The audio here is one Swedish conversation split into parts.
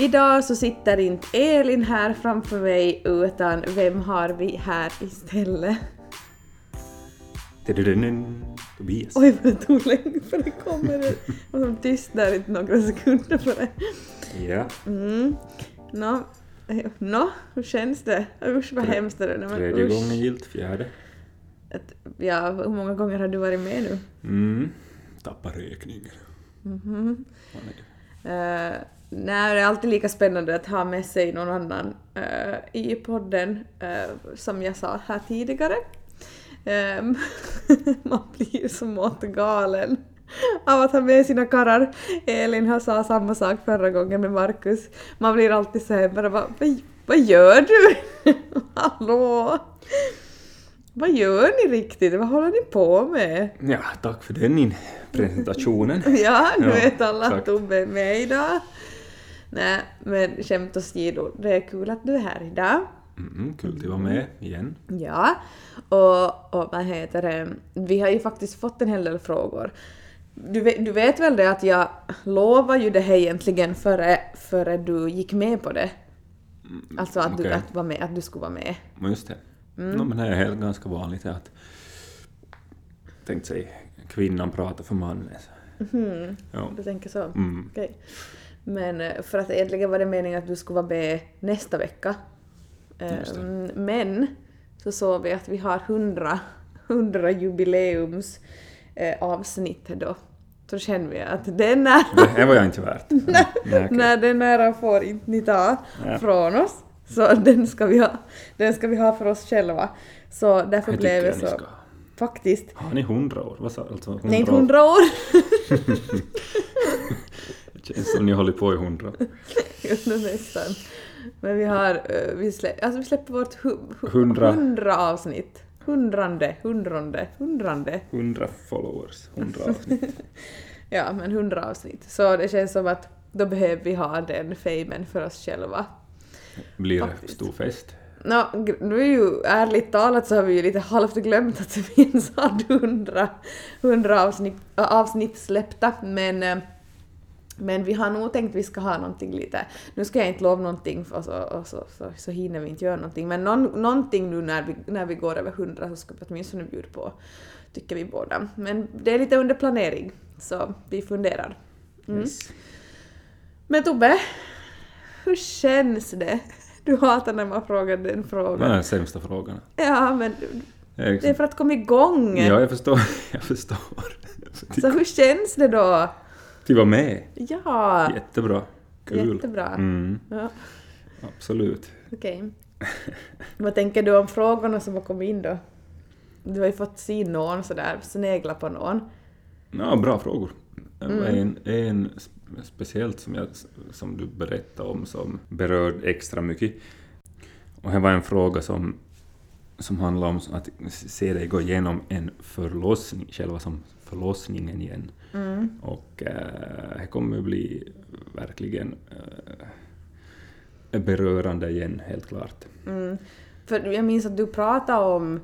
Idag så sitter inte Elin här framför mig utan vem har vi här istället? Tobias. Oj vad det tog länge för det kommer. Det var som tyst där i några sekunder för det. Ja, Mm. Nå, eh, nå, hur känns det? Usch vad hemskt det är. Men tredje usch. gången gilt, fjärde. Att- Ja, hur många gånger har du varit med nu? Mm. Tappar räkningen. Man är- Uh, nej, det är alltid lika spännande att ha med sig någon annan eh, i podden, eh, som jag sa här tidigare. Ehm, man blir smått galen av att ha med sina karrar. Elin har sa samma sak förra gången med Markus. Man blir alltid så här bara vad, vad, gör du? Hallå? Vad gör ni riktigt? Vad håller ni på med? Ja, tack för den presentationen. Ja, nu Ja, vet alla att. Tobbe är med idag. Nej, men skämt åsido, det är kul att du är här idag. Mm, kul att vara med igen. Ja, och, och vad heter det, vi har ju faktiskt fått en hel del frågor. Du vet, du vet väl det att jag lovade ju det här egentligen före, före du gick med på det? Alltså att, du, okej. att, vara med, att du skulle vara med. Just det. Mm. No, men det är helt ganska vanligt att tänkt sig kvinnan pratar för mannen. Mhm, Ja. du tänker så? Mm. Okej. Men eh, för att egentligen var det meningen att du skulle vara med nästa vecka. Det. Ehm, Men så såg vi att vi har 100, 100 jubileums eh, avsnitt då. Så känner vi att den är, Det här var jag inte värt. Nej, okej. när den ära får inte ni ta Ja. från oss. Så den ska, vi ha, den ska vi ha för oss själva. Så därför Det blev det jag så. ska. Faktiskt. Har ni hundra år? Vad sa alltså? Nej, inte hundra år. Känns som ni håller på i hundra. Nu nästan. Men vi har, eh, vi, slä, alltså vi släpper vårt hu, hu, Hundra. hundra avsnitt. Hundrande, hundrande, hundrande. Hundra followers. Hundra avsnitt. Ja, men hundra avsnitt. Så det känns som att då behöver vi ha den famen för oss själva. Blir det stor fest? Nå, gr- nu är ju ärligt talat så har vi ju lite halvt glömt att vi ens hade hundra, hundra avsnitt, avsnitt släppta, men eh, men vi har nog tänkt att vi ska ha någonting lite, nu ska jag inte lova någonting för så, och så, så, så hinner vi inte göra någonting, men någon, någonting nu när vi, när vi går över hundra så ska vi åtminstone bjuda på, tycker vi båda. Men det är lite under planering, så vi funderar. Mm. Yes. Men Tobbe, hur känns det? Du hatar när man frågar den Det frågan. är den sämsta frågan. Ja, men Det är det är liksom, för att komma igång. ja, jag förstår. Jag förstår. Så hur känns det då? Till vara med. Ja, Jättebra. Kul. jättebra. Mm, Ja, absolut. okej. Vad tänker du om frågorna som har kommit in då? Du har ju fått se någon sådär, snegla på någon. Ja, bra frågor. Det Mm. En, en sp- speciellt som, jag, som du berättade om som berörde extra mycket. Och här var en fråga som, som handlar om att se dig gå igenom en förlossning, själva som förlossningen igen. Mm. Och eh, det kommer att bli verkligen eh, berörande igen, helt klart. Mm. För jag minns att du pratade om,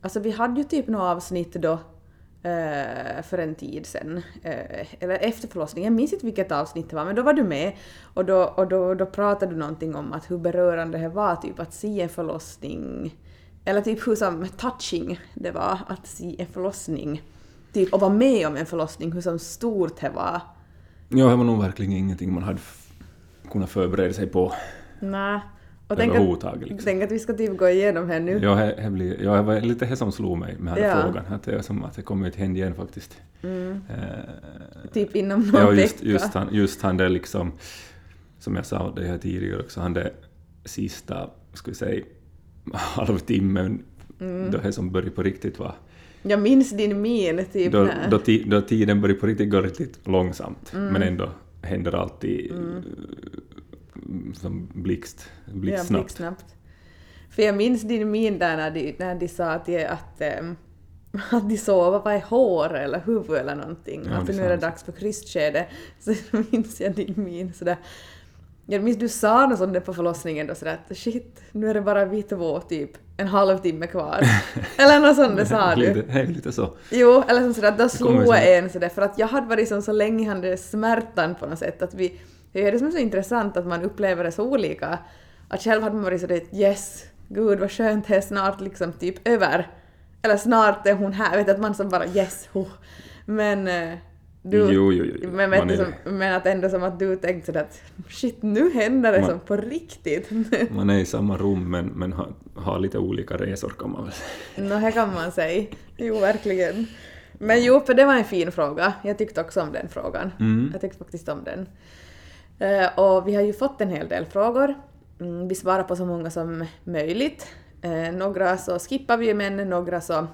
alltså vi hade ju typ något avsnitt då eh, för en tid sedan, eh, eller efter förlossningen, jag minns inte vilket avsnitt det var, men då var du med och då, och då, då pratade du någonting om att hur berörande det var typ att se en förlossning, eller typ hur som touching det var att se en förlossning, typ och vara med om en förlossning, hur som stort det var. Ja, det var nog verkligen ingenting man hade kunnat förbereda sig på Nej. Och tänk att. Liksom. tänk att vi ska typ gå igenom här nu. Ja, det, blir, ja, det var lite det som slog mig med den här Ja. frågan. Att det är som att det kommer att hända igen faktiskt. Mm. Eh, Typ inom någon ja, just, vecka. just, han, just han det liksom, som jag sa det här tidigare också, han det sista, ska vi säga, halvtimmen, Mm. då det som började på riktigt var, Jag minns din min typ då, när... då, ti, då tiden började på riktigt gå riktigt långsamt, Mm. men ändå händer alltid Mm. eh, som blixt, ja, blixtsnabbt. blixtsnabbt. För jag minns din min där när de, när de sa att, de, att, ehm, att de sov vad var i hår eller huvud eller någonting. Ja, att nu är det dags för krystskede. Så minns jag din min sådär. Jag minns du sa något sånt där på förlossningen då sådär att shit, nu är det bara vi två typ en halvtimme kvar. eller något sånt det sa du. Lite, lite så. Jo, eller som sådär, då kommer slog så. en sådär för att jag hade varit som så länge där smärtan på något sätt att vi, det är det som är så intressant att man upplever det så olika. Att själv hade man varit sådär yes, gud vad skönt det är snart liksom typ över. Eller snart är hon här, vet du, att man som bara yes, huh. Men eh, du, Jo, jo, jo. men, vet som, men att ändå som att du tänkte sådär att shit nu händer det Man- som på riktigt. Man är i samma rum men, men har, har lite olika resor kan man väl säga. Nå, det kan man säga. Jo, verkligen. Men jo, för det var en fin fråga. Jag tyckte också om den frågan. Mm. Jag tyckte faktiskt om den. Eh, och vi har ju fått en hel del frågor. Mm, vi svarar på så många som möjligt. Eh, några så skippar vi, men några så...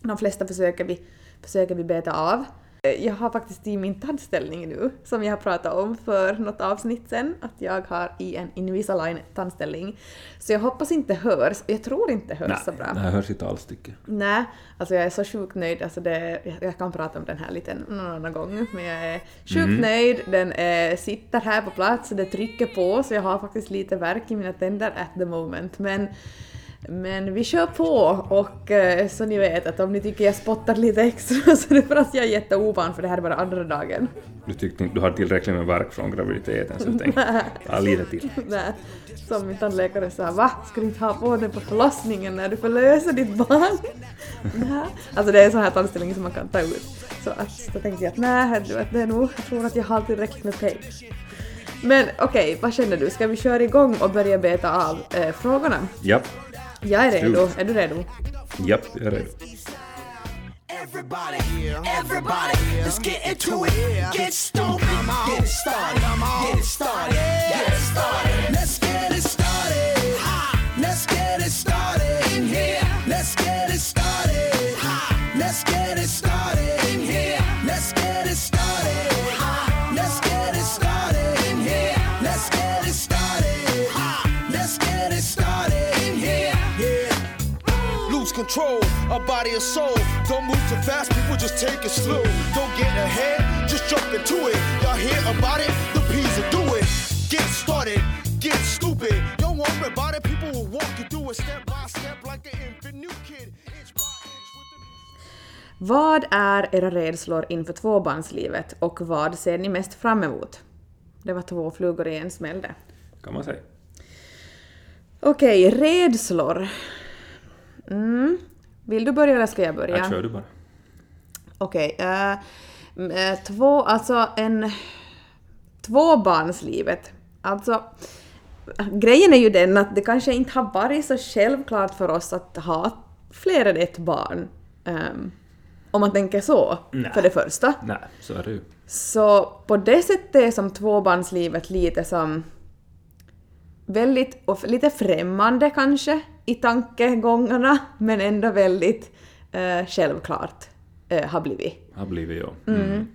De flesta försöker vi, försöker vi beta av. Eh, Jag har faktiskt i min tandställning nu, som jag har pratat om för något avsnitt sen, att jag har i en Invisalign tandställning. Så jag hoppas inte hörs. Jag tror inte hörs så bra. här hörs inte alls tycker jag. Nej, alltså jag är så sjukt nöjd. Alltså det, jag- kan prata om den här lite någon annan gång, men jag är sjukt Mm. nöjd. Den eh, sitter här på plats, det trycker på, så jag har faktiskt lite värk i mina tänder at the moment. Men, men vi kör på och eh, så ni vet att om ni tycker jag spottar lite extra så är det för att jag är jätteovan för det här är bara andra dagen. Du tyckte inte du hade tillräckligt med verk från graviditeten så du tänkte ta lite till. Nej, som min tandläkare sa, va? Ska du inte ha på den på förlossningen när du förlöser ditt barn? nej. Alltså det är en sån här tandställning som man kan ta ut. Så att, då tänkte jag att nej, det är nog, jag tror att jag har tillräckligt med pengar. Men okej, vad känner du? Ska vi köra igång och börja beta av eh, frågorna? Japp, Jag är redo. Är du redo? japp, jag är redo. Everybody, everybody, let's get into it. Get stoked, get it started, get it started, get it started. Let's control of body and soul. Don't move too fast, people just take it slow. Don't get ahead, just jump into it. Y'all hear about it? The P's will do it. Get started, get stupid. Don't worry about it, people will walk you through it step by step like an infant new kid. Inch by inch with the Vad är era rädslor inför tvåbarnslivet och vad ser ni mest fram emot? Det var två flugor i en smäll där. Kan man säga. Okej, rädslor. Mm. Vill du börja eller ska jag börja? Här kör du bara. Okej. eh, m- eh, två, alltså en... Tvåbarnslivet. Alltså, grejen är ju den att det kanske inte har varit så självklart för oss att ha fler än ett barn. ehm, om man tänker så, Nej. för det första. Nej, så är det ju. Så på det sättet är som tvåbarnslivet lite som väldigt, lite främmande kanske i tankegångarna, men ändå väldigt eh, självklart eh, har blivit. Har blivit jag. Mm.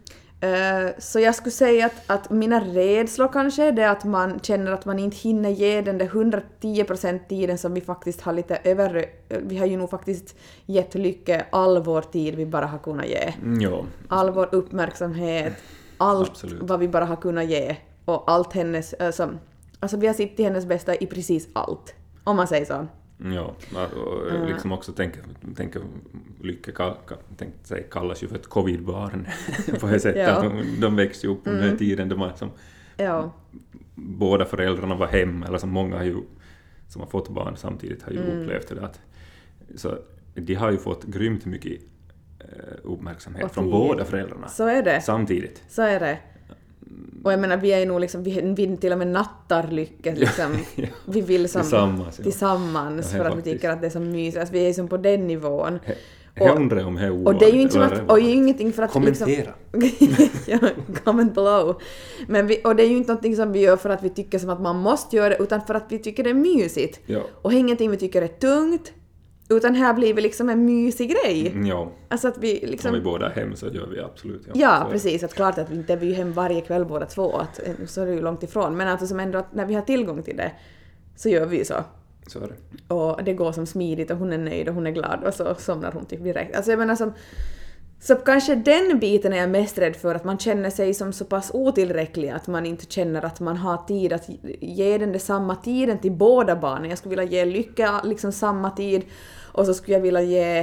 Eh, så jag skulle säga att, att mina rädslor kanske är det att man känner att man inte hinner ge den där 110% tiden som vi faktiskt har lite över... Vi har ju nog faktiskt gett Lycke all vår tid vi bara har kunnat ge Mm, ja. all vår uppmärksamhet, allt Absolut. vad vi bara har kunnat ge och allt hennes... Alltså, alltså vi har sett till hennes bästa i precis allt. Om man säger så. Ja, och liksom också tänka, tänka kall, tänkte säga, kallas ju för ett covidbarn på det sättet. Ja. att De, de växte ju upp under den tiden då man som Ja. båda föräldrarna var hemma, eller som många har ju, som har fått barn samtidigt har ju Mm. upplevt det. Att, så de har ju fått grymt mycket eh, uppmärksamhet från båda föräldrarna Så är det. samtidigt. Så är det. Och jag menar, vi är ju nog liksom, vi, vi till och med nattar Lycke liksom. Ja. Vi vill som... Tillsammans, ja. Tillsammans, Ja, för att vi tycker att det är så mysigt. Alltså, vi är ju som på den nivån. He- Och- Undrar om det är Och det är ju inte som att... Och det är ingenting för att Kommentera. Liksom, ja, comment below. Men vi, och det är ju inte någonting som vi gör för att vi tycker som att man måste göra det, utan för att vi tycker det är mysigt. Ja. Och det är ingenting vi tycker är tungt, utan här blir vi liksom en mysig grej. Mm, Ja, Alltså att vi om liksom... vi båda är hem så gör vi absolut. Ja, Ja, Så- precis. Att klart att vi inte är vi hem varje kväll båda två, att, eh, så är det ju långt ifrån. Men alltså som ändå att när vi har tillgång till det så gör vi ju så. Så är det. Och det går som smidigt och hon är nöjd och hon är glad och så somnar hon typ direkt. Alltså jag menar som... Så kanske den biten är jag mest rädd för, att man känner sig som så pass otillräcklig att man inte känner att man har tid att ge den samma tiden till båda barnen. Jag skulle vilja ge Lycka liksom samma tid och så skulle jag vilja ge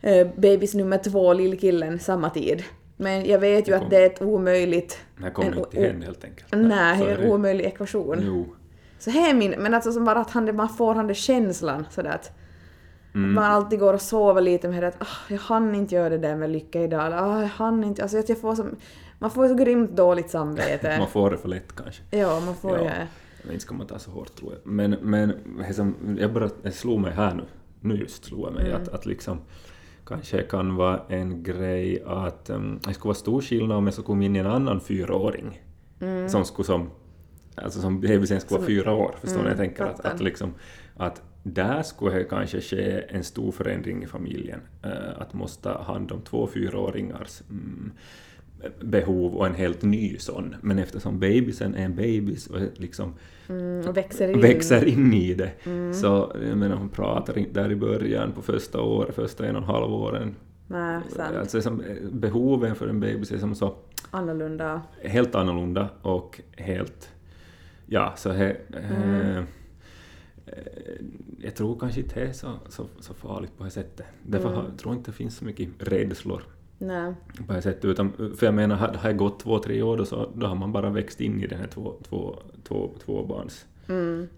eh, bebis nummer två, lillkillen, samma tid. Men jag vet ju Det att kom- det är ett omöjligt... Det kommer en inte hända helt enkelt. Nej, det är en omöjlig ekvation. Jo. Så här är min, men alltså som bara att han, man får han det känslan sådär att Mm. man alltid går och sover lite med det att ah, jag hann inte göra det där med lycka idag, eller ah, jag hann inte, alltså att jag får som, man får så grymt dåligt samvete. Man får det för lätt kanske. Ja, man får Ja. ju... Men inte ska man ta så hårt tror jag. Men, men det jag bara jag slog mig här nu, nu just slog jag mig, Mm. att, att liksom kanske kan vara en grej att um, det skulle vara stor skillnad om jag skulle komma in i en annan fyraåring som skulle som, alltså som bebisen skulle vara fyra år, förstår ni vad jag tänker? Att, att, liksom, att där skulle det kanske ske en stor förändring i familjen, eh, att måste ha hand om två fyraåringars mm, behov och en helt ny sån. Men eftersom bebisen är en bebis och liksom Mm, och växer in. växer in i det, så jag menar hon pratar inte där i början på första året, första en och en halv åren. Nej, sant. Alltså som, behoven för en bebis är som så Annorlunda. helt annorlunda och helt... Ja, så he, eh, eh, jag tror kanske inte det är så, så, så farligt på det sättet. Därför har, jag tror inte det finns så mycket rädslor Nej. på det sättet. Utan, för jag menar, har har det gått två, tre år då, så, då har man bara växt in i den här två, två, två, tvåbarns Mm.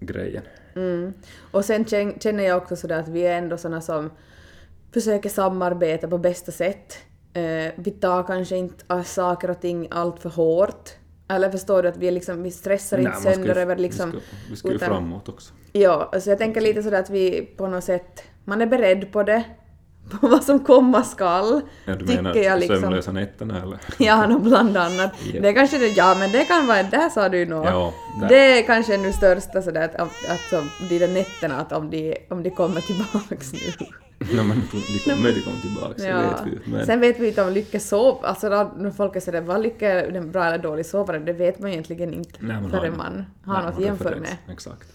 grejen. Mm. Och sen kän- känner jag också sådär att vi är ändå såna som försöker samarbeta på bästa sätt. Eh, vi tar kanske inte ah, saker och ting allt för hårt. Eller förstår du att vi, liksom, vi stressar inte ju- sönder över liksom... Vi ska, vi ska ju utan- framåt också. Ja, alltså jag tänker lite sådär att vi på något sätt, man är beredd på det, på vad som komma skall. Ja, du menar jag liksom. sömnlösa nätterna eller? Ja, no, bland annat. Ja. Det kanske det, ja men det kan vara, där sa du nog. Ja, där. det är kanske nu största sådär att, att, att de där nätterna, att om de, om de kommer tillbaks nu. Men de kommer de kommer tillbaka, så vet vi. Men, Sen vet vi inte om Lycka sov, alltså när folk är sådär, vad Lycka är en bra eller dålig sovare, det vet man egentligen inte Nej, man förrän har- man har nej, något man att jämföra med. Exakt.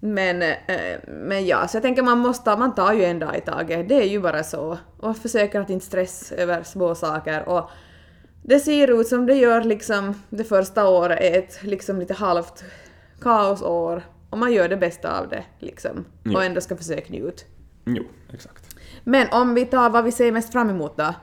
Men, eh, men ja, så jag tänker man måste, man tar ju en dag i taget, det är ju bara så. Och försöker att inte stress över små saker och det ser ut som det gör liksom det första året är ett liksom lite halvt kaosår och man gör det bästa av det liksom. Ja. Och ändå ska försöka njuta. Jo, exakt. Men om vi tar vad vi ser mest fram emot då?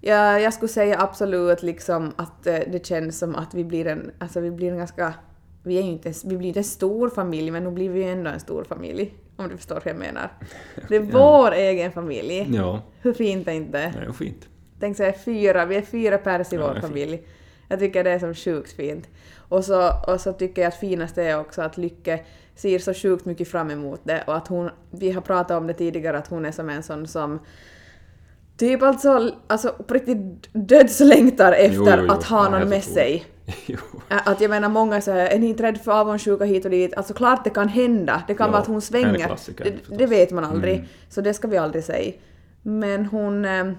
Ja, jag skulle säga absolut liksom att eh, det känns som att vi blir en, alltså vi blir en ganska, vi är ju inte, vi blir inte en stor familj men nu blir vi ju ändå en stor familj. Om du förstår vad jag menar. Det är vår egen familj. Ja, Hur fint är inte? det är fint. Tänk så här fyra, vi är fyra pers i Ja, vår familj. Jag tycker det är som sjukt fint. Och så, och så tycker jag att finaste är också att Lycke ser så sjukt mycket fram emot det och att hon, vi har pratat om det tidigare, att hon är som en sån som typ alltså, alltså på riktigt dödslängtar efter Jo, jo, jo. att ha Ja, någon med sig. Att jag menar många säger är ni inte rädd för avundsjuka hit och dit? Alltså klart det kan hända. Det kan Ja, vara att hon svänger. Det, det vet man aldrig. Mm. Så det ska vi aldrig säga. Men hon... Eh,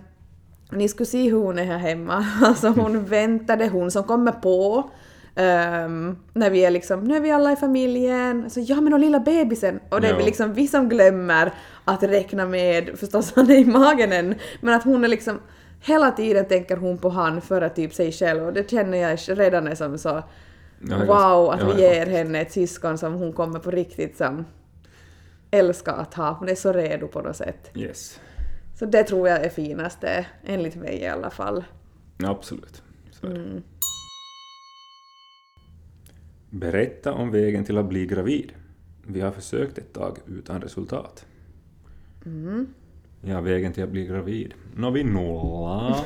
ni skulle se hur hon är här hemma. Alltså hon är hon som kommer på. Ehm, när vi är liksom, nu är vi alla i familjen. Så ja men och lilla bebisen. Och det är vi liksom vi som glömmer att räkna med, förstås han är i magen än, men att hon är liksom Hela tiden tänker hon på han före typ sig själv och det känner jag redan är som så wow att vi ger henne ett syskon som hon kommer på riktigt som älskar att ha. Hon är så redo på något sätt. Yes. Så det tror jag är finaste, enligt mig i alla fall. Ja, absolut. Så är det. Mm. Berätta om vägen till att bli gravid. Vi har försökt ett tag utan resultat. Mm. Ja, vägen till att bli gravid. Nå, vi nolla.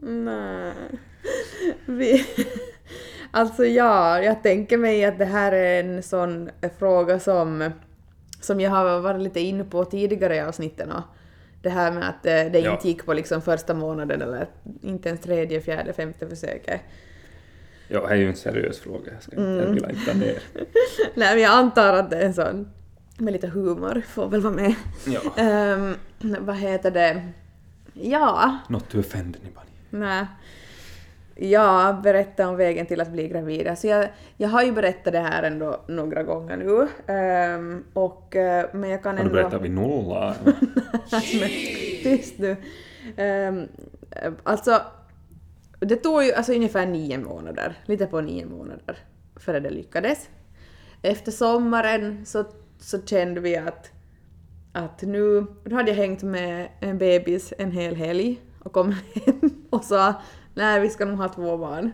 Nej. Vi... Alltså ja, jag tänker mig att det här är en sån fråga som, som jag har varit lite inne på tidigare i avsnitten. Och det här med att eh, det Ja. inte gick på liksom första månaden eller inte ens tredje, fjärde, femte försöket. Ja, det är ju en seriös fråga. Jag, ska, Mm. jag vill inte ta ner. Nej men jag antar att det är en sån med lite humor, får väl vara med. Ja. Ehm, vad heter det? Ja, Not to offend anybody. nej. Ja, berätta om vägen till att bli gravid. Alltså jag, jag har ju berättat det här ändå några gånger nu. ehm, och, eh, men jag kan Har ändå... du berättat vid nolla? Men tyst nu. Um, alltså, det tog ju alltså ungefär nio månader, lite på nio månader, före det lyckades. Efter sommaren så, så kände vi att, att nu, då hade jag hängt med en bebis en hel helg och kom hem och sa nej vi ska nog ha två barn.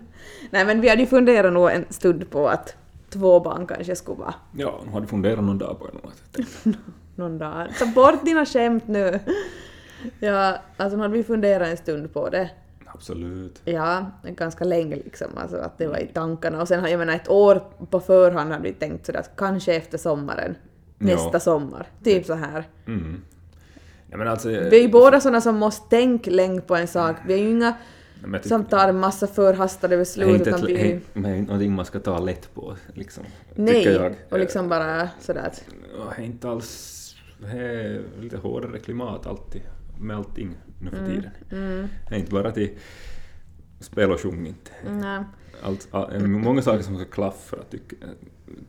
Nej men vi hade ju funderat nog en stund på att två barn kanske skulle vara Ja, nu har du funderat någon dag på det. någon dag. Ta bort dina skämt nu! Ja, alltså nu hade vi funderat en stund på det. Absolut. Ja, ganska länge liksom, alltså att det var i tankarna. Och sen har jag menar ett år på förhand hade vi tänkt sådär att kanske efter sommaren, Ja. nästa sommar, typ så här. Mm. Ja, alltså, Vi är ju båda sådana som måste tänka länge på en sak. Vi är ju inga som tar massa förhastade det är beslut inte utan ett, vi är någonting man ska ta lätt på, liksom. Nej, jag. och liksom bara sådär att... Det är inte alls... Det är lite hårdare klimat alltid med allting nu för tiden. Mm, Det är inte bara till spel och sjung inte. nej, Allt, många saker som ska klaffa tycker,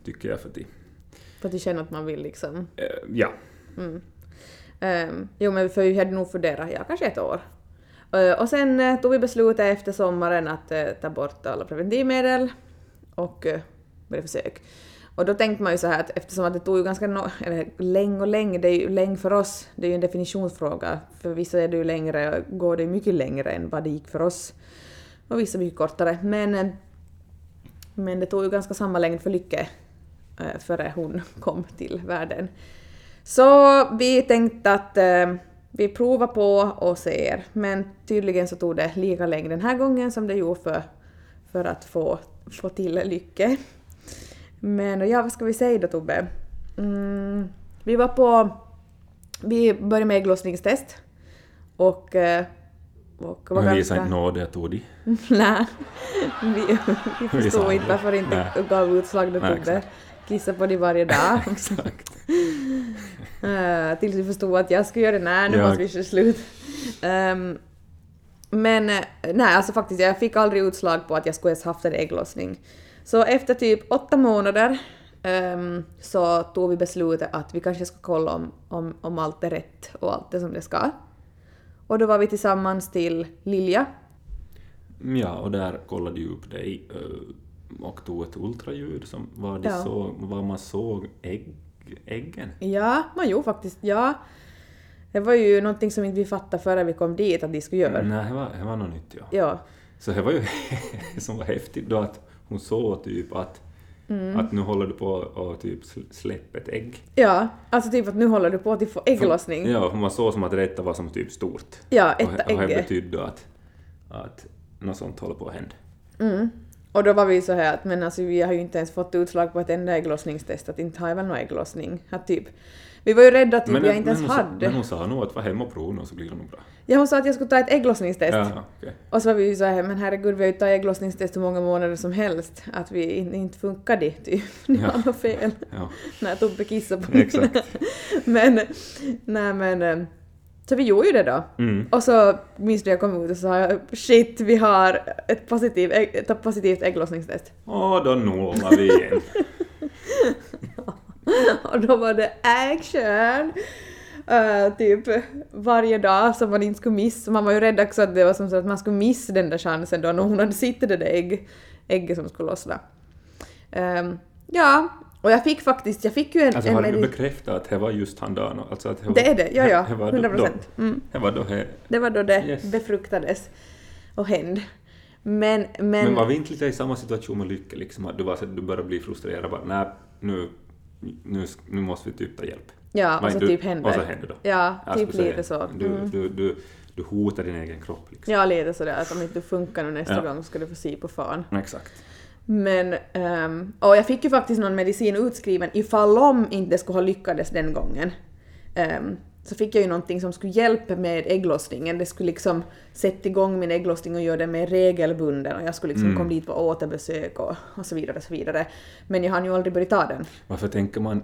tycker jag för till. för att vi känner att man vill liksom... Eh, Ja, Mm. Um, jo men för vi hade nog funderat, ja kanske ett år. Eh, och sen eh, tog vi beslutet efter sommaren att eh, ta bort alla preventivmedel och börja försök. Och då tänkte man ju så här att eftersom att det tog ju ganska no eller länge och länge, det är ju länge för oss, det är ju en definitionsfråga. För vissa är det ju längre, går det mycket längre än vad det gick för oss. Och vissa mycket kortare. Men, men det tog ju ganska samma längd för Lycke före hon kom till världen. Så vi tänkte att vi provar på och ser, men tydligen så tog det lika länge den här gången som det gjorde för, för att få, få till Lycke. Men ja, vad ska vi säga då Tobbe? Mm, vi var på... Vi började med ägglossningstest. Och... eh, och var men visa ganska... inte nåde jag tog de. Nej, vi, vi Vi förstod sa inte det. varför inte Nej. gav utslag då Tobbe. Kissa på det varje dag. Exakt. Eh, tills vi förstod att jag skulle göra det. Nej, nu Ja. måste vi köra slut. Ehm, men eh, nej, alltså faktiskt, jag fick aldrig utslag på att jag skulle ens haft en ägglossning. Så efter typ åtta månader ehm, så tog vi beslutet att vi kanske ska kolla om, om, om allt är rätt och allt är som det ska. Och då var vi tillsammans till Lilja. Ja, och där kollade ju upp dig eh, och tog ett ultraljud som var, de Ja. såg, var man såg ägg, äggen. Ja, man gjorde faktiskt, ja. Det var ju någonting som inte vi fattade före vi kom dit att de skulle göra. Nej, det var, det var något nytt ja. Ja. Så det var ju som var häftigt då att hon såg typ att, Mm. att nu håller du på att typ sl- släppa ett ägg. Ja, alltså typ att nu håller du på att få ägglossning. Ja, man såg som att detta var som typ stort. Ja, och, etta och det betydde att, att något sånt håller på att hända. Mm. Och då var vi så här att men alltså vi har ju inte ens fått utslag på ett enda ägglossningstest, att inte har jag väl någon ägglossning. Att typ, vi var ju rädda att typ jag inte ens hon, sa- hade. men hon sa nog att var hemma och prova och så blir det nog bra. Ja, hon sa att jag skulle ta ett ägglossningstest. Ja, okej. Och så var vi ju så här, men herregud vi har ju tagit ägglossningstest hur många månader som helst, att vi in, inte funkade typ. Det Ja. var något fel. Ja, När Tobbe kissade på mig. exakt. men, nej men, eh, så vi gjorde ju det då. Mm. Och så minns du jag kom ut och sa shit, vi har ett positivt, ägg, ett positivt ägglossningstest. Och då nollar vi igen. Och då var det action! Eh, typ varje dag som man inte skulle missa. Man var ju rädd också att det var som så att man skulle missa den där chansen då när hon hade sittit det där ägg, ägget som skulle lossna. Ehm, ja, och jag fick faktiskt, jag fick ju en... Alltså en har du bekräftat att det var just han dagen? Alltså att det, var, det är det, ja ja, det var 100 då- procent. Mm. Det var då Det var då det Yes. befruktades och hände. Men, men... men, var vi inte lite i samma situation med Lycke? Liksom, att du, var du började bli frustrerad bara nej, nu, nu, nu måste vi typ ta hjälp. ja, och så du- typ hände. Och så hände då. Ja, Jag typ lite så. Du, Mm. du, du, du hotar din egen kropp liksom. Ja, lite sådär att om inte du funkar nu nästa Ja. gång ska du få se på fan. Exakt. Men, ehm, och jag fick ju faktiskt någon medicin utskriven ifall om inte skulle ha lyckats den gången. Ehm, så fick jag ju någonting som skulle hjälpa med ägglossningen. Det skulle liksom sätta igång min ägglossning och göra den mer regelbunden och jag skulle liksom Mm. komma dit på återbesök och, och så vidare och så vidare. Men jag hann ju aldrig börja ta den. Varför tänker man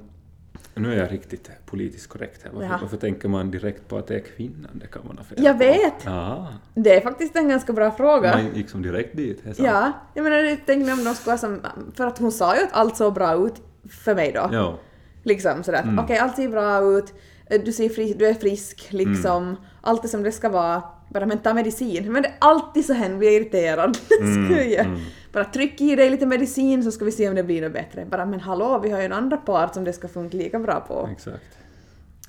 Nu är jag riktigt politiskt korrekt här. Varför, Ja. varför tänker man direkt på att det är kvinnan? Det kan man ha fel Jag på. vet. Ja, Det är faktiskt en ganska bra fråga. man gick som direkt dit. det är sant. Ja, jag menar tänkte om de skulle som, för att hon sa ju att allt såg bra ut för mig då. Ja. Liksom sådär Mm. okej allt ser bra ut, du, ser fri, du är frisk liksom, Mm. allt är som det ska vara. Bara men ta medicin. Men det är alltid så hen blir irriterad. Mm, jag- mm. Bara tryck i dig lite medicin så ska vi se om det blir något bättre. Bara men hallå, vi har ju en andra part som det ska funka lika bra på. Exakt.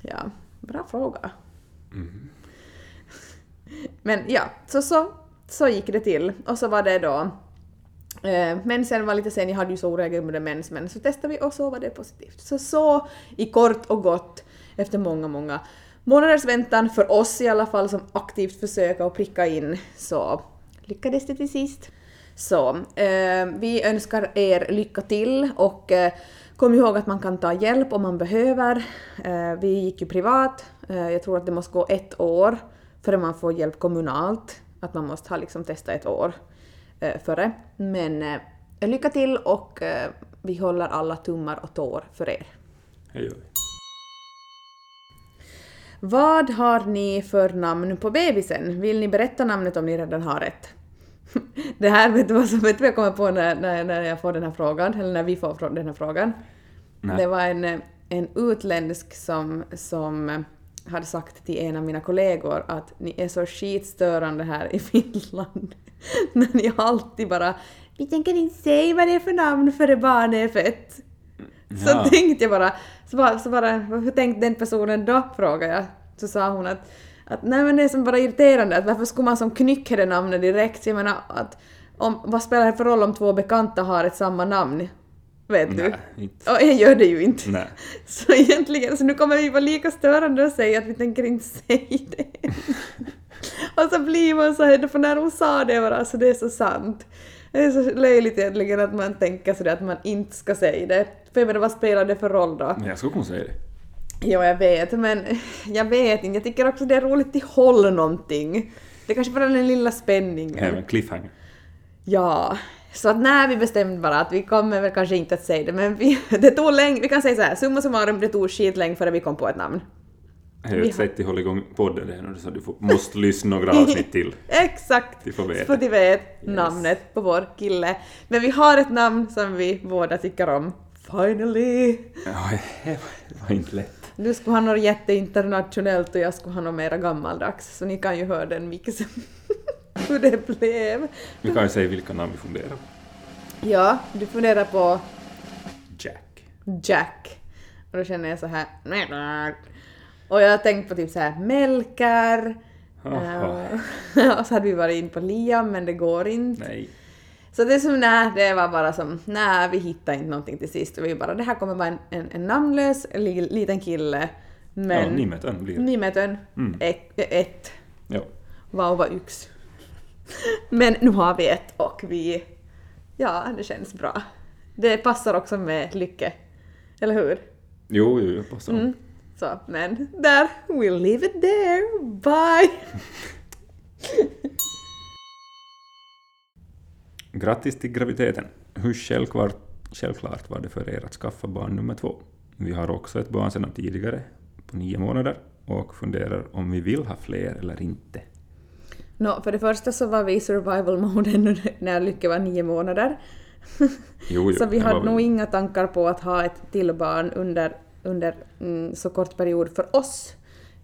Ja, bra fråga. Mm. Men ja, så, så, så gick det till. Och så var det då... Eh, mensen var lite sen, jag hade ju så oregelbunden mens, men så testade vi och så var det positivt. Så så i kort och gott, efter många, många månaders väntan, för oss i alla fall som aktivt försöker att pricka in, så lyckades det till sist. Så eh, vi önskar er lycka till och eh, kom ihåg att man kan ta hjälp om man behöver. Eh, vi gick ju privat, eh, jag tror att det måste gå ett år före man får hjälp kommunalt. Att man måste ha liksom testat ett år eh, före. Men eh, lycka till och vi håller alla tummar och tår för er. Vi. Vad har ni för namn på bebisen? Vill ni berätta namnet om ni redan har ett? Det här vet du vad som vet du jag kommer på när, när, när jag får den här frågan, eller när vi får den här frågan. Nej. Det var en, eh, en utländsk som, som hade sagt till en av mina kollegor att ni är så skitstörande här i Finland. När ni alltid bara vi tänker inte säga vad det är för namn före barnet är fött. Så Ja. tänkte jag bara, så bara, så bara, hur tänkte den personen då? frågade jag. Så sa hon att, att nej men det är som bara irriterande, att varför skulle man som knycka det namnet direkt? Jag menar, att om, vad spelar det för roll om två bekanta har ett samma namn? Vet du? Nej, inte. Och jag gör det ju inte. Nej. Så egentligen, så nu kommer vi vara lika störande och säga att vi tänker inte säga det. och så blir man så här, för när hon sa det bara, alltså det är så sant. Det är så löjligt egentligen att man tänker sådär att man inte ska säga det. För jag menar, vad spelar det för roll då? Men jag skulle kunna säga det. Jo, jag vet, men jag vet inte. Jag tycker också det är roligt att hålla någonting. Det är kanske bara den lilla spänningen. Även cliffhanger. Ja, så att när vi bestämde bara att vi kommer väl kanske inte att säga det, men vi, det tog länge, vi kan säga så här, summa summarum, det tog skitlänge före vi kom på ett namn. Är ett har- sätt att hålla igång podden det är nu, så du får, måste lyssna några avsnitt till. Exakt! De får veta. Så de vet Yes. namnet på vår kille. Men vi har ett namn som vi båda tycker om. Finally! Ja, det var inte lätt. Du skulle ha något jätteinternationellt och jag skulle ha något mera gammaldags, så ni kan ju höra den mixen. Hur det blev. Vi kan ju säga vilka namn vi funderar på. Ja, du funderar på Jack. Jack. Och då känner jag så här... Och jag har tänkt på typ så här Melker. Eh, och så hade vi varit in på Liam men det går inte. Nej. Så det som nej, det var bara som nej, vi hittade inte någonting till sist. Vi bara det här kommer vara en, en, en namnlös li, liten kille. Men Ja, Nimetön blir det. Nimetön, Mm. ett, ett, Ja. vauva yx. Men nu har vi ett och vi... Ja, det känns bra. Det passar också med Lycke. Eller hur? Jo, jo, jo, passar. Mm. Så, men där, we'll leave it there. Bye! Grattis till graviditeten. Hur självklart, självklart var det för er att skaffa barn nummer två? Vi har också ett barn sedan tidigare, på nio månader, och funderar om vi vill ha fler eller inte. Nå, för det första så var vi i survival mode ännu när Lycke var nio månader. Jo, jo, så vi hade nog inga tankar på att ha ett till barn under, under mm, så kort period för oss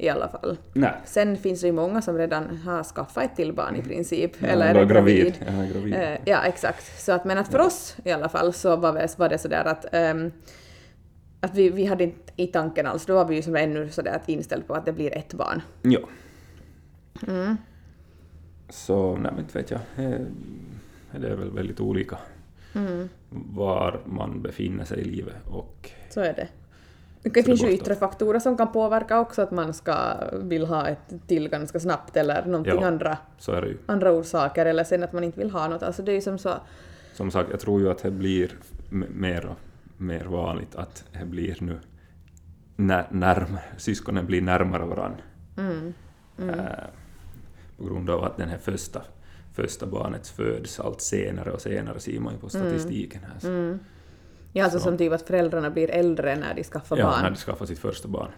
i alla fall. Nej. Sen finns det ju många som redan har skaffat ett till barn i princip. Ja, eller är gravid. gravid. Ja, gravid. Eh, ja, exakt. Så att, men att för oss i alla fall så var, vi, var det sådär att, ehm, att vi, vi hade inte i tanken alls, då var vi ju som ännu sådär att inställd på att det blir ett barn. Ja. Mm. Så, nej men inte vet jag. Eh, Det är väl väldigt olika Mm. var man befinner sig i livet och Så är det. Det finns ju yttre faktorer som kan påverka också att man ska vill ha ett till ganska snabbt eller någonting Ja. andra, andra orsaker eller sen att man inte vill ha något. Alltså det är som så... Som sagt, jag tror ju att det blir mer och mer vanligt att det blir nu när, närmare, syskonen blir närmare varandra. Mm. Eh, på grund av att den här första, första barnet föds allt senare och senare ser man ju på statistiken här. Mm. Ja, alltså Så- som typ att föräldrarna blir äldre när de skaffar Ja, barn. när de skaffar sitt första barn.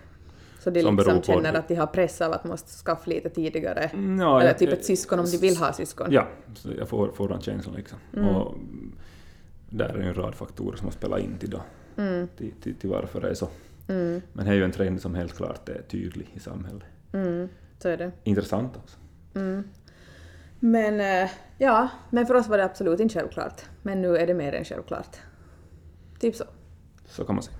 Så de som liksom känner att de har press av att måste skaffa lite tidigare. Ja, Eller jag- typ ett syskon om de vill ha syskon. Ja, så jag får, får den känslan liksom. Mm. Och där är ju en rad faktorer som har spelat in till, då, Mm. till, till, till varför det är så. Men det är ju en trend som helt klart är tydlig i samhället. Mm, så är det. Intressant också. Men eh, ja, men för oss var det absolut inte självklart. Men nu är det mer än självklart. Typ så. Så kan man säga.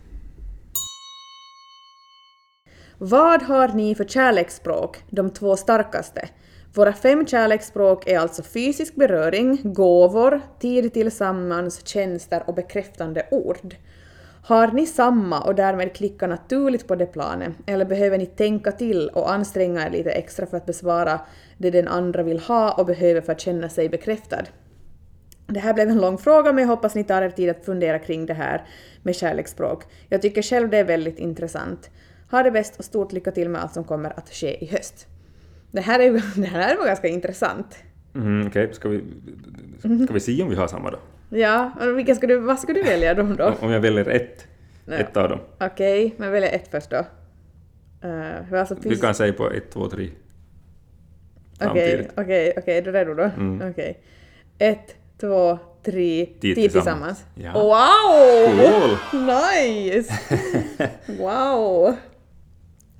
Vad har ni för kärleksspråk, de två starkaste? Våra fem kärleksspråk är alltså fysisk beröring, gåvor, tid tillsammans, tjänster och bekräftande ord. Har ni samma och därmed klickar naturligt på det planet, eller behöver ni tänka till och anstränga er lite extra för att besvara det den andra vill ha och behöver för att känna sig bekräftad? Det här blev en lång fråga men jag hoppas ni tar er tid att fundera kring det här med kärleksspråk. Jag tycker själv det är väldigt intressant. Ha det bäst och stort lycka till med allt som kommer att ske i höst. Det här, är, det här var ganska intressant. Mm, Okej, ska, vi, ska vi se om vi har samma då? Ja, vilka ska du, vad ska du välja då? då? Om- jag väljer ett, Ja. ett av dem. Okej, men välja ett först då. Uh, alltså Vi kan säga på ett, två, tre. Okej, okej, okej, är du redo då? Mm. Okej. Ett, två, tre, tid, tillsammans. Ja. Wow! Cool! Nice! Wow!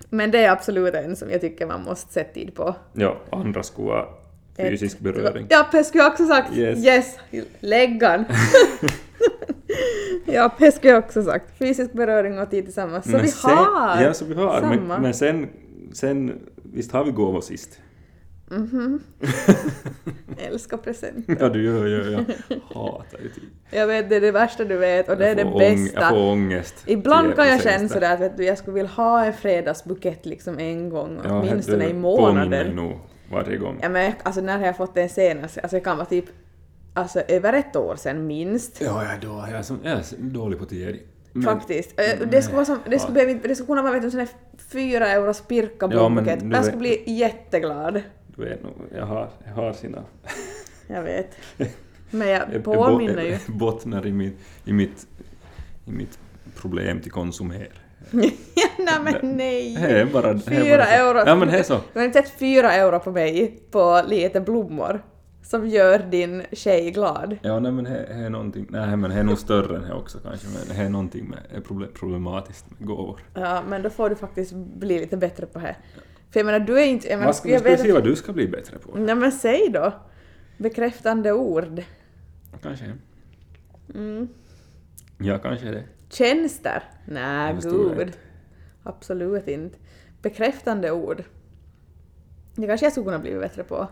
Men det är absolut en som jag tycker man måste sätta tid på. Ja, andra skulle vara fysisk beröring. Ja, det skulle jag också sagt. Yes. Yes! Läggan. ja, det skulle jag också sagt. Fysisk beröring och tid tillsammans. Så Men vi sen- har Ja, så vi har. Men, samma. men sen, sen, visst har vi gåvor sist? Älskar presenter. Ja, du gör ju, jag hatar ju tid. Jag vet, det är det värsta du vet och det är det bästa. Jag får ångest. Ibland kan jag känna sådär att vet du, jag skulle vilja ha en fredagsbukett liksom en gång, Ja, åtminstone i påminner månaden. mig nog varje gång. Ja, men alltså när har jag fått den senast? Alltså det kan vara typ alltså, över ett år sedan minst. Ja, jag är, då, jag är, så, jag är dålig på tid. Men- Faktiskt. Eh, Det skulle, vara som, det, skulle behöva, inte- det skulle kunna vara vet du, en sån här fyra euros pirka Ja, men blombukett. Jag skulle bli jätteglad. Du vet nog, jag har, jag har sina... Jag vet. Men jag jag- påminner jag ju. bo- bottnar i mitt, i, mitt, i mitt problem till konsumera. nej men nej! Det är bara... är Fyra bara euro. Ja, men det är så. Du har inte sett fyra euro på mig på lite blommor som gör din tjej glad. Ja, nej men det är någonting... Nej, men det är nog större än det också kanske, men det är någonting med, är problem, problematiskt med gåvor. Ja, men då får du faktiskt bli lite bättre på det. För jag menar, du är inte... Jag menar, Vad ska, jag ska vi se vad du ska bli bättre på? Nej men säg då. Bekräftande ord. Kanske. Mm. Ja, kanske det. Tjänster? Nej, förstår gud. Absolut inte. Bekräftande ord. Det kanske jag skulle kunna bli bättre på.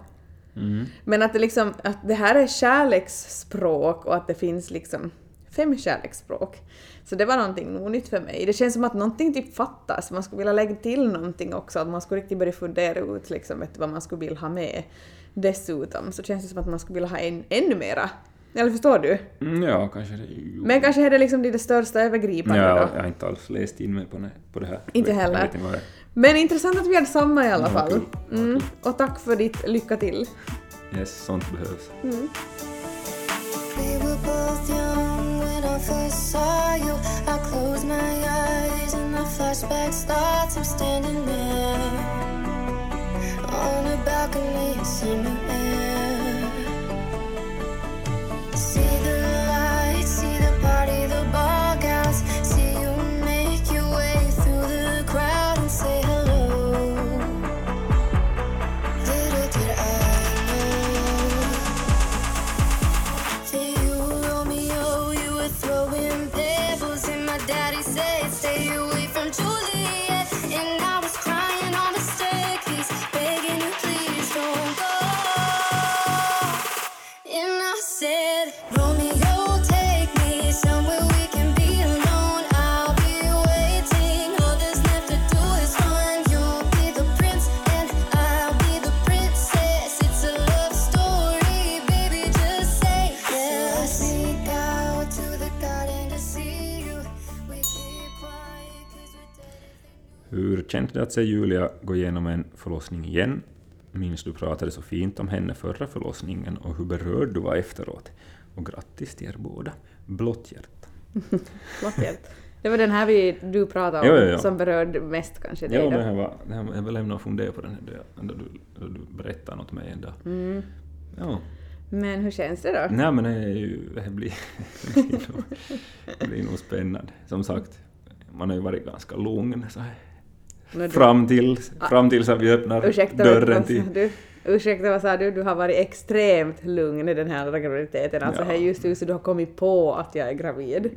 Mm. Men att det liksom, att det här är kärleksspråk och att det finns liksom fem kärleksspråk. Så det var någonting nytt för mig. Det känns som att någonting typ fattas. Man skulle vilja lägga till någonting också. Att man skulle riktigt börja fundera ut liksom, vad man skulle vilja ha med. Dessutom så känns det som att man skulle vilja ha en, ännu mera. Eller förstår du? Mm, ja, kanske det. Jo. Men kanske är det liksom det största övergripande Ja, då. jag har inte alls läst in mig på det, på det här. Inte vet- heller. Inte. Men intressant att vi hade samma i alla Ja, fall. Mm. Och tack för ditt lycka till. Yes, sånt behövs. We saw you. I close my eyes and the flashback starts. I'm standing there on a balcony in summer air. See att se Julia gå igenom en förlossning igen? Minns du pratade så fint om henne förra förlossningen och hur berörd du var efteråt? Och grattis till er båda. Blått hjärta. Flott Det var den här vi, du pratade om Jo, jo, jo. som berörde mest kanske dig då. men jag var, jag var- jag var lämnad och funderade på den här då, du, du berättade något med mig en dag. Mm. Ja. Men hur känns det då? Nej men det, är ju, det blir, det det blir nog spännande. Som sagt, man har ju varit ganska lugn så här. Fram till, fram tills att vi öppnar Ursäkta, dörren till... du? Ursäkta, vad sa du? Du har varit extremt lugn i den här graviditeten. Alltså, Ja. det är just nu så du har kommit på att jag är gravid.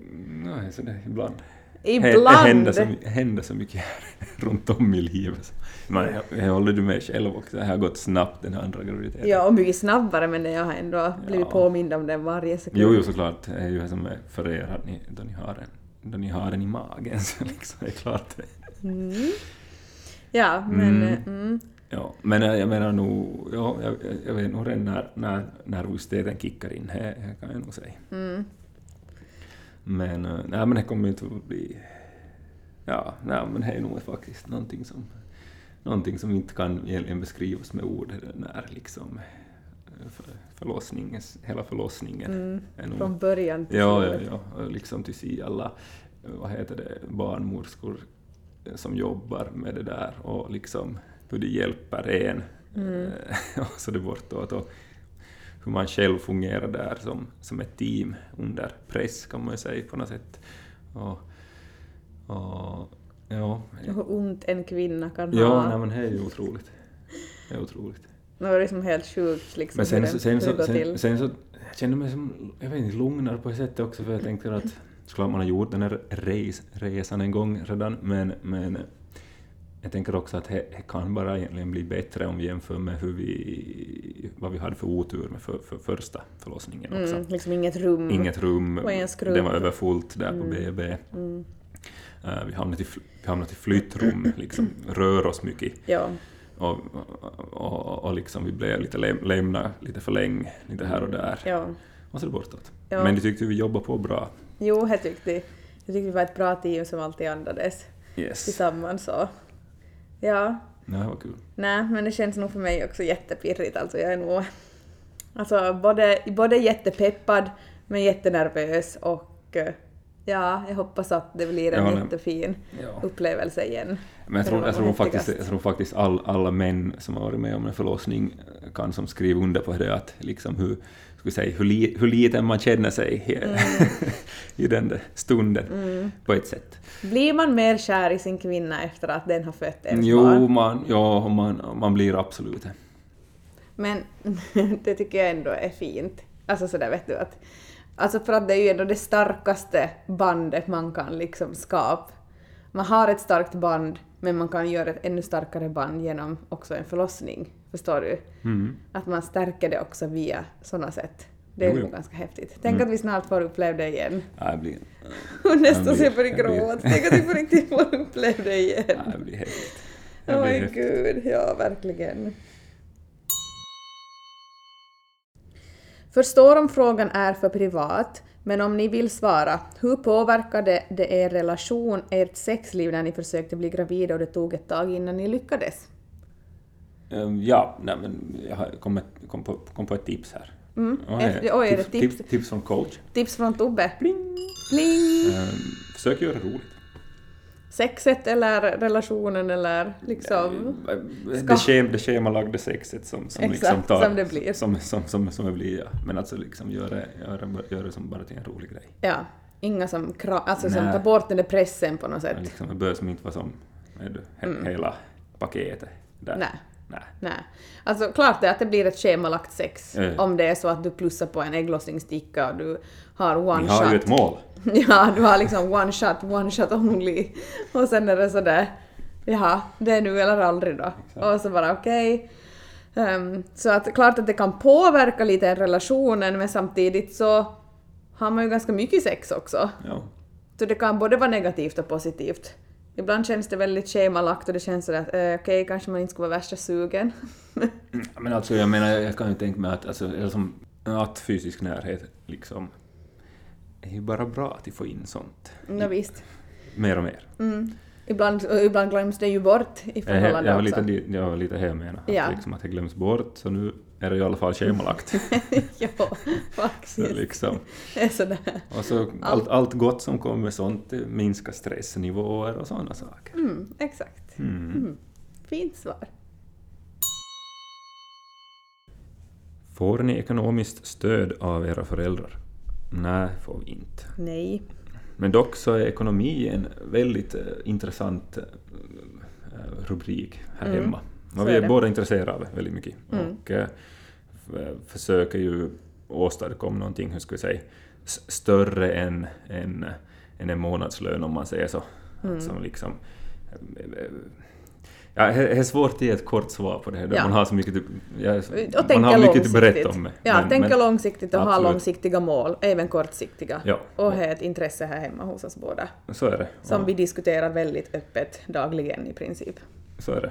Nej, så det, ibland. Ibland! Det händer så, händer så mycket här runt om i livet. Men jag, jag håller du med själv också, det har gått snabbt den här andra graviditeten. Ja, och mycket snabbare, men jag har ändå blivit Ja. påmind om den varje sekund. Jo, jo såklart, det är ju det som är för er att ni, då, ni har en, då ni har den i magen så liksom, det är klart det. Ja, men... Mm. eh, Mm. Ja, men jag menar nog, ja, jag, jag vet nog redan när, när nervositeten kickar in, det, kan jag nog säga. Mm. Men, eh, nej, men det kommer ju inte att bli... Ja, nej, men det är nog faktiskt någonting som, någonting som inte kan egentligen beskrivas med ord, när liksom för, förlossningens, hela förlossningen Mm. nog... Från början till Ja, ja, ja. Liksom till se alla, vad heter det, barnmorskor som jobbar med det där och liksom hur de hjälper en Mm. eh, och så det bortåt och hur man själv fungerar där som, som ett team under press kan man ju säga på något sätt. Och, och ja, Hur ont en kvinna kan ja ha. nej, men det är ju otroligt. Det är otroligt. Det var liksom helt sjukt liksom, Men sen, hur, så, det, sen, hur det så, går sen, till. sen så jag kände mig som, jag vet inte, lugnare på ett sätt också för jag tänkte att såklart man har gjort den här res, resan en gång redan men, men jag tänker också att det det kan bara egentligen bli bättre om vi jämför med hur vi, vad vi hade för otur med för, för första förlossningen också. Mm, liksom inget rum. Inget rum, Och en skrubb. det var överfullt där på BB. Mm. Eh, vi hamnade i, vi hamnade i flyttrum, liksom rör oss mycket. Ja. Och, och, och liksom vi blev lite läm, lämna lite för länge, lite här och där. ja. Och så är det bortåt. Ja. Men de tyckte vi jobbade på bra. Jo, jag tyckte, jag tyckte vi var ett bra team som alltid andades Yes. tillsammans. Och, ja, Ja, det var kul. nej, men det känns nog för mig också jättepirrigt. Alltså jag är nog alltså, både, både jättepeppad men jättenervös och eh, ja, jag hoppas att det blir en Ja, nej. jättefin Ja. upplevelse igen. Men jag tror, jag tror faktiskt, jag tror faktiskt all, alla män som har varit med om en förlossning kan som skriva under på det att liksom hur, vi säga, hur, li, hur liten man känner sig i, Mm. i den där stunden på ett sätt. Blir man mer kär i sin kvinna efter att den har fött ens Jo, barn? man, ja, man, man blir absolut det. Men det tycker jag ändå är fint. Alltså sådär vet du att... Alltså för att det är ju ändå det starkaste bandet man kan liksom skapa. Man har ett starkt band men man kan göra ett ännu starkare band genom också en förlossning. Förstår du? Mm. Att man stärker det också via sådana sätt. Det är Jo, nog ganska häftigt. Tänk att vi snart får uppleva det igen. Ja, det blir, Och nästan så jag börjar gråta. Tänk att vi på riktigt får uppleva det igen. ja, det blir häftigt. Åh oh gud, ja verkligen. Förstår om frågan är för privat, men om ni vill svara, hur påverkade det er relation, ert sexliv när ni försökte bli gravida och det tog ett tag innan ni lyckades? Ehm, Ja, nej, men jag har kommit, kom, på, kom på ett tips här. Mm. Ja, oj, är det tips? tips? Tips från coach. Tips från Tobbe? Pling! Pling! Ehm, försök göra det roligt. Sexet eller relationen eller liksom... Det, Ska- schem, det schemalagda sexet som, som Exakt, liksom tar... som det blir. Som, som, som, som det blir, ja. Men alltså liksom göra det, göra, göra det som bara till en rolig grej. Ja, inga som, kra- alltså som tar bort den där pressen på något sätt. Liksom, det bör som inte vara som du, he, hela paketet. Där. Mm. Nej. Nej. Nej. Alltså klart är att det blir ett schemalagt sex ja. om det är så att du plussar på en ägglossningssticka och du har one Ni shot. har ju ett mål. Ja, du har liksom one shot, one shot only. Och sen är det sådär, jaha, det är nu eller aldrig då. Och så bara okej. Ehm, så att klart att det kan påverka lite relationen men samtidigt så har man ju ganska mycket sex också. Ja. Så det kan både vara negativt och positivt. Ibland känns det väldigt schemalagt och det känns sådär att eh, okej, kanske man inte ska vara värsta sugen. Men alltså jag menar, jag kan ju tänka mig att, alltså, som, att fysisk närhet liksom är ju bara bra att få in sånt. Ja, visst. Mer och mer. Mm. Ibland, ibland glöms det ju bort i Jag, förhållande jag, var också. lite, jag var lite här jag menar. Ja. Att, liksom, att det glöms bort, så nu är det i alla fall schemalagt. ja, Så faktiskt. liksom. Det är sådär. Och så allt, allt gott som kommer med sånt minskar stressnivåer och sådana saker. Mm, exakt. Mm. Mm. Fint svar. Får ni ekonomiskt stöd av era föräldrar? Nej, får vi inte. Nej. Men dock så är ekonomi en väldigt eh, intressant eh, rubrik här Mm, hemma. Och vi är är båda intresserade väldigt mycket. Mm. Och eh, försöker ju åstadkomma någonting, hur ska vi säga, större än, än, än en månadslön om man säger så. Mm. Som liksom, eh, Ja, det är svårt att ge ett kort svar på det här, Ja. man har så mycket, ja, man har mycket att berätta om det. Ja, Men- tänka men- långsiktigt och ha Absolut. långsiktiga mål, även kortsiktiga. Ja. Och ha ett intresse här hemma hos oss båda. Så är det. Som Ja, vi diskuterar väldigt öppet dagligen i princip. Så är det.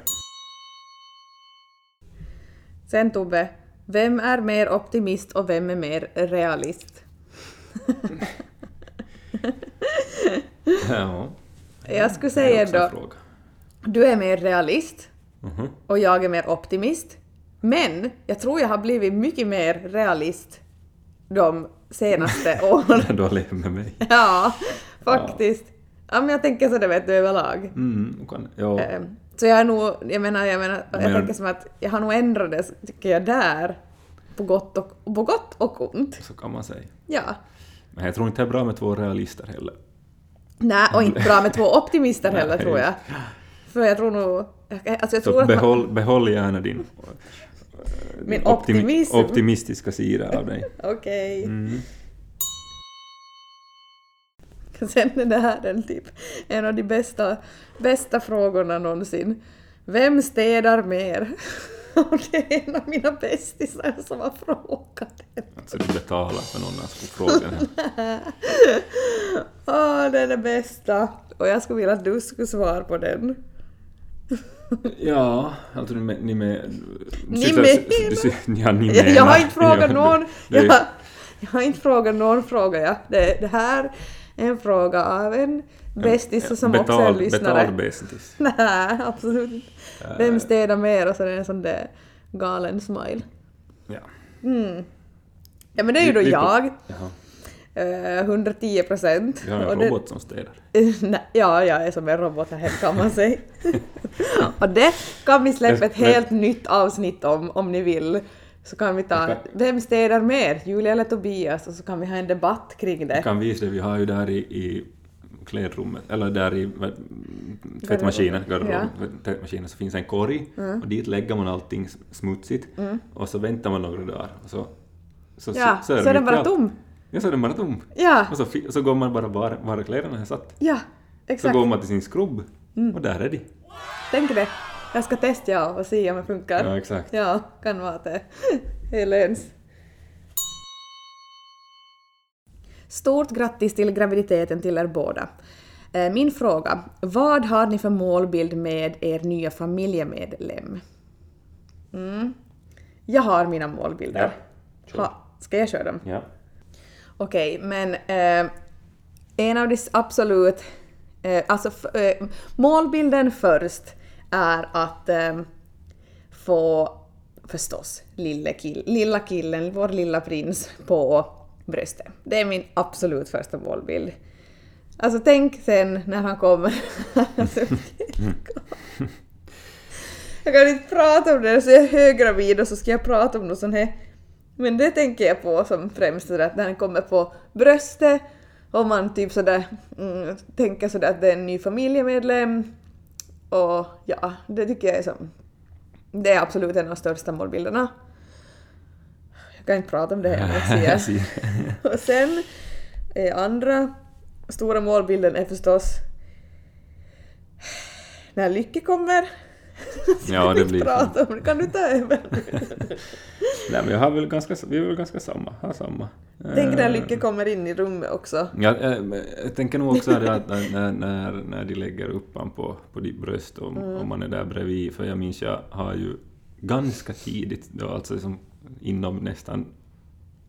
Sen Tobbe, vem är mer optimist och vem är mer realist? Ja, Jag skulle säga då, fråga. du är mer realist Mhm. och jag är mer optimist. Men jag tror jag har blivit mycket mer realist de senaste åren. Du har levt med mig. Ja, faktiskt. Ja, men jag tänker så det vet du överlag. Mm, kan, ja, Ehm, Så jag är nog, jag menar, jag menar, jag Men- tänker som att jag har nog ändrat det, tycker jag, där. På gott och, på gott och ont. så kan man säga. Ja. Men jag tror inte det är bra med två realister heller. Nej, och inte bra med två optimister heller tror jag. För jag tror nog... Alltså jag tror att man, behåll, behåll gärna din Min optimi- optimistiska sida av dig. Okej. Mm. Sen är det här en typ en av de bästa, bästa frågorna någonsin. Vem städar mer? Och det är en av mina bästisar som har frågat den. Alltså du betalar för någon att få frågan här. Åh, det är det bästa. Och jag skulle vilja att du skulle svara på den. Ja, alltså ni med... Ni med Ni sy- Ja, ni Jag, jag har menar- inte frågat någon. Jag, jag har inte frågat någon fråga. Ja. Det, det här är en fråga av en bästis som också är betal, lyssnare. Betal bästis. Nej, absolut inte. Vem städar mer? Och så är det en sån där galen smile. Ja. Mm. Ja men det är ju då Vi- vi- jag. Jaha. Eh, 110 procent. Vi har en robot som städar. Ja, jag är som en robot här hemma kan man säga. och det kan vi släppa ett helt nytt avsnitt om, om ni vill. Så kan vi ta, vem städar mer? Julia eller Tobias? Och så kan vi ha en debatt kring det. Jag kan visa det, vi har ju där i, i klädrummet, eller där i tvättmaskinen, garderoben, tvättmaskinen, så finns en korg Mm. och dit lägger man allting smutsigt och så väntar man några dagar och så, så, Ja, så är mitt den i bara allt. tom. Ja, så är den bara tom. Ja, Och så, så går man bara var, var kläderna är satt. ja, Så exakt. går man till sin skrubb Mm. och där är de. Tänk det. Jag ska testa ja, och se om det funkar. Ja, exakt. Ja, kan vara det är löns. Stort grattis till graviditeten till er båda. Eh, Min fråga, vad har ni för målbild med er nya familjemedlem? Mm. Jag har mina målbilder. kör. Ha, ska jag köra dem? Ja. Okej, men eh, en av de absolut... Eh, alltså eh, målbilden först är att eh, få förstås lille kill, lilla killen, vår lilla prins, på bröstet. Det är min absolut första målbild. Alltså tänk sen när han kommer. jag kan inte prata om det, så jag är höggravid och så ska jag prata om något sånt här. Men det tänker jag på som främst sådär att när han kommer på bröstet och man typ sådär mm, tänker sådär att det är en ny familjemedlem. Och ja, det tycker jag är som... Det är absolut en av de största målbilderna. Jag kan inte prata om det här. Och sen eh, andra stora målbilden är förstås när Lycke kommer. Ja, det blir... prata om. Kan du ta över? Nej, men jag har väl ganska, vi är väl ganska samma, har samma. Tänk när Eh, Lycke kommer in i rummet också. Ja, eh, jag tänker nog också att när, när, när, de lägger upp han på, på ditt bröst och Mm. om man är där bredvid, för jag minns jag har ju ganska tidigt, då alltså liksom inom nästan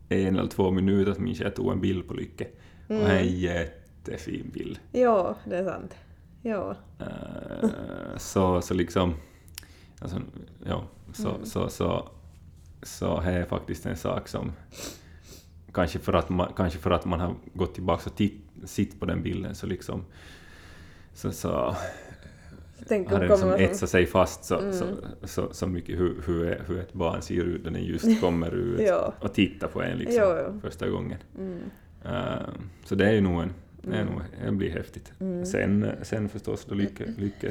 en eller två minuter minns jag jag tog en bild på Lycke. Och det är en jättefin bild. Ja, det är sant. Ja. Eh, så, så liksom, alltså, ja, så, Mm. så, så så här är faktiskt en sak som kanske för att man, kanske för att man har gått tillbaka och titt, sitt på den bilden så liksom så, så Tänk har den liksom etsat sig fast så, Mm. så, så, så mycket hur, hur, hur ett barn ser ut när den just kommer ut Ja. och tittar på en liksom Jo, jo. första gången. mm. Eh, så det är ju nog en, det, är Mm. nog, det blir häftigt. Mm. Sen, sen förstås då lycka, lycka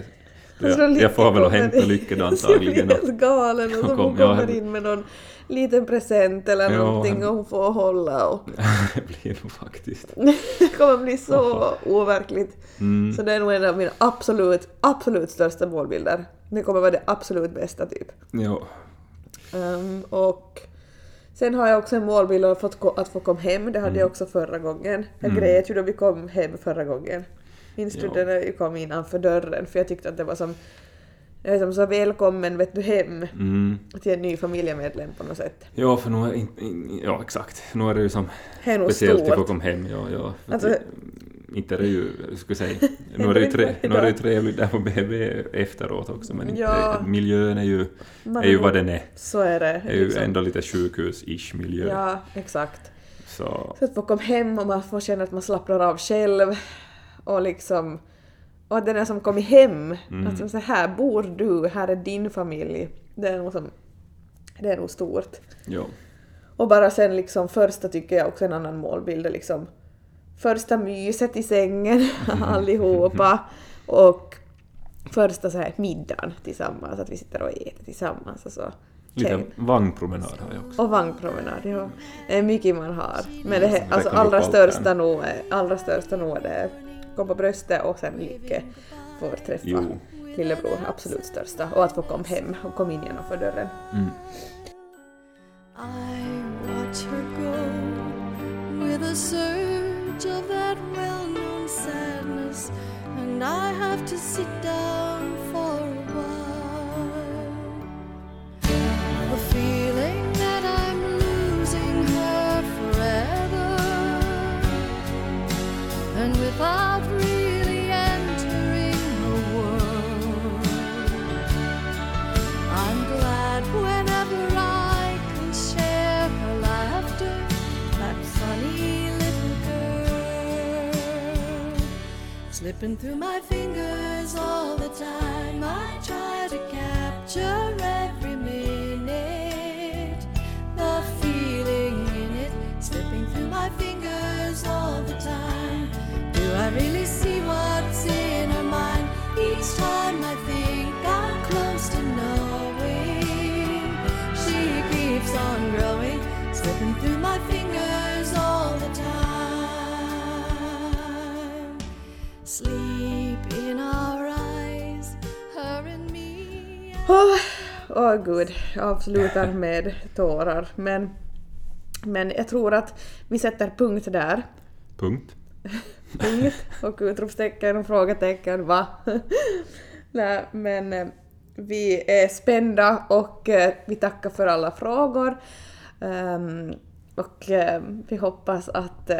Så jag, jag får väl kommer hämta. Lycka då antagligen. och- helt galen och så och hon kommer in med någon liten present eller Ja, någonting och hon får hålla och det blir nog faktiskt. det kommer bli så overkligt. Mm. Så det är nog en av mina absolut, absolut största målbilder. Det kommer vara det absolut bästa typ. Ja. Ehm, och sen har jag också en målbild av att, få komma hem. Det hade Mm. jag också förra gången. Jag Mm. grät ju då vi kom hem förra gången. Minns du det när vi kom innanför dörren? För jag tyckte att det var som, jag är som så välkommen vet du hem Mm. till en ny familjemedlem på något sätt. Ja, för nu är in, in, ja exakt. Nu är det ju som Det är nog speciellt att få komma hem. Ja, ja. Alltså- inte är det ju, skulle säga, nu är det ju, tre, nu är det ju trevligt där på BB efteråt också, men inte, Ja. miljön är ju, Man är ju vad den är. Så är det. Det är ju liksom. ändå lite sjukhus-ish miljö. Ja, exakt. Så, Så att få komma hem och man får känna att man slappnar av själv och liksom och att den är som kommit hem. Mm. Att så här bor du, här är din familj. Det är nog som, det är nog stort. ja. Och bara sen liksom första tycker jag också en annan målbild är liksom första myset i sängen allihopa och första så här middagen tillsammans, att vi sitter och äter tillsammans och så. Lite vagnpromenad har jag också. Och vagnpromenad, ja. Det är mycket man har. Men det är, alltså allra största nog är, allra största nog är det kom på bröstet och sen Lycke får träffa Jo. lillebror, absolut största. Och att få komma hem och komma in genom dörren. Mm. I watch her go with a surge of that well known sadness, and I have to sit down for a while. The feeling that I'm losing her forever, and without Slipping through my fingers åh, gud, jag avslutar med tårar. Men, men jag tror att vi sätter punkt där. Punkt. Punkt och utropstecken och frågetecken, va? Nej, men eh, vi är spända och eh, vi tackar för alla frågor. Ehm, och eh, vi hoppas att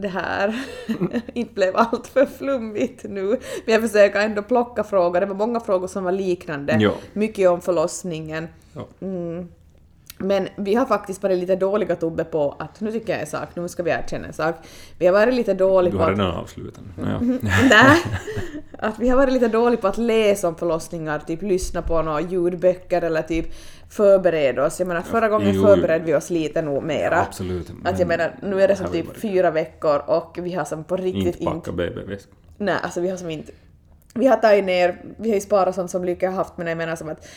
det här inte blev allt för flummigt nu. Men jag försöker ändå plocka frågor. Det var många frågor som var liknande. Ja. Mycket om förlossningen. Ja. Mm. Men vi har faktiskt varit lite dåliga Tobbe på att, nu tycker jag en sak, nu ska vi erkänna en sak. Vi har varit lite dåliga Du på har att redan avslutat. Ja. Nej. Att vi har varit lite dåliga på att läsa om förlossningar, typ lyssna på några ljudböcker eller typ förbereda oss. Jag menar förra gången jo, förberedde vi oss lite nog mera. Absolut. Att jag menar, nu är det som typ varit- fyra veckor och vi har som på riktigt Inte inte... packa BB-väskor. Nej, alltså vi har som inte... Vi har tagit ner, vi har ju sparat sånt som Lycka har haft, men jag menar som att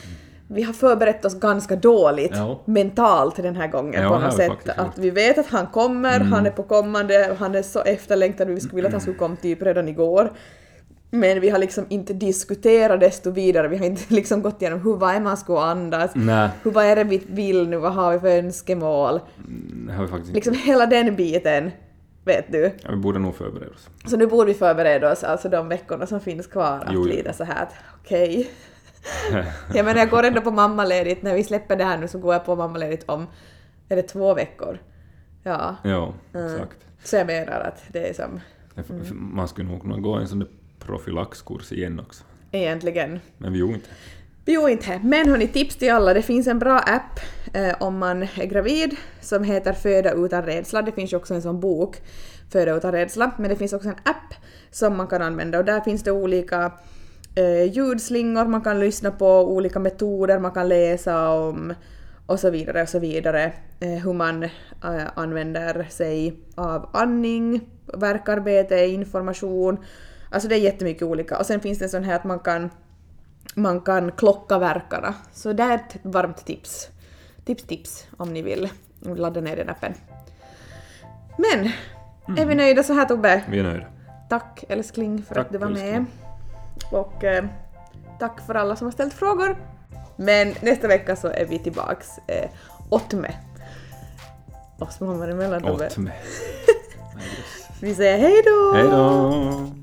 vi har förberett oss ganska dåligt Ja. mentalt den här gången Ja, på något sätt. Att vi vet att han kommer, Mm. han är på kommande, han är så efterlängtad vi skulle vilja att han skulle komma typ redan igår. Men vi har liksom inte diskuterat desto vidare, vi har inte liksom gått igenom hur, vad är man ska andas, Nej, hur, vad är det vi vill nu, vad har vi för önskemål. det har vi faktiskt. Liksom hela den biten, vet du. Ja, vi borde nog förbereda oss. Så nu borde vi förbereda oss, alltså de veckorna som finns kvar, att Jo, jo. lite så här att okej. jag menar jag går ändå på mammaledigt, när vi släpper det här nu så går jag på mammaledigt om, är det två veckor? Ja, Ja, Mm. exakt. så jag menar att det är som Det- Man skulle nog kunna gå en sån där profylaxkurs igen också. egentligen Men vi gjorde inte. Jo, inte. Men hörni, tips till alla. Det finns en bra app eh, om man är gravid som heter Föda utan rädsla. Det finns ju också en sån bok, Föda utan rädsla, men det finns också en app som man kan använda och där finns det olika eh, ljudslingor man kan lyssna på, olika metoder man kan läsa om och så vidare och så vidare. Eh, hur man eh, använder sig av andning, verkarbete, information. Alltså det är jättemycket olika. Och sen finns det en sån här att man kan, man kan klocka verkarna. Så det är ett varmt tips. Tips, tips om ni vill ladda ner den appen. Men, är vi nöjda så här Tobbe? Vi är nöjda. Tack älskling för Tack, att du var med. älskling. Och eh, tack för alla som har ställt frågor. Men nästa vecka så är vi tillbaks eh, åtme. Oss mamma emellan Tobbe. Åt mig. Vi säger hej då! Hej då!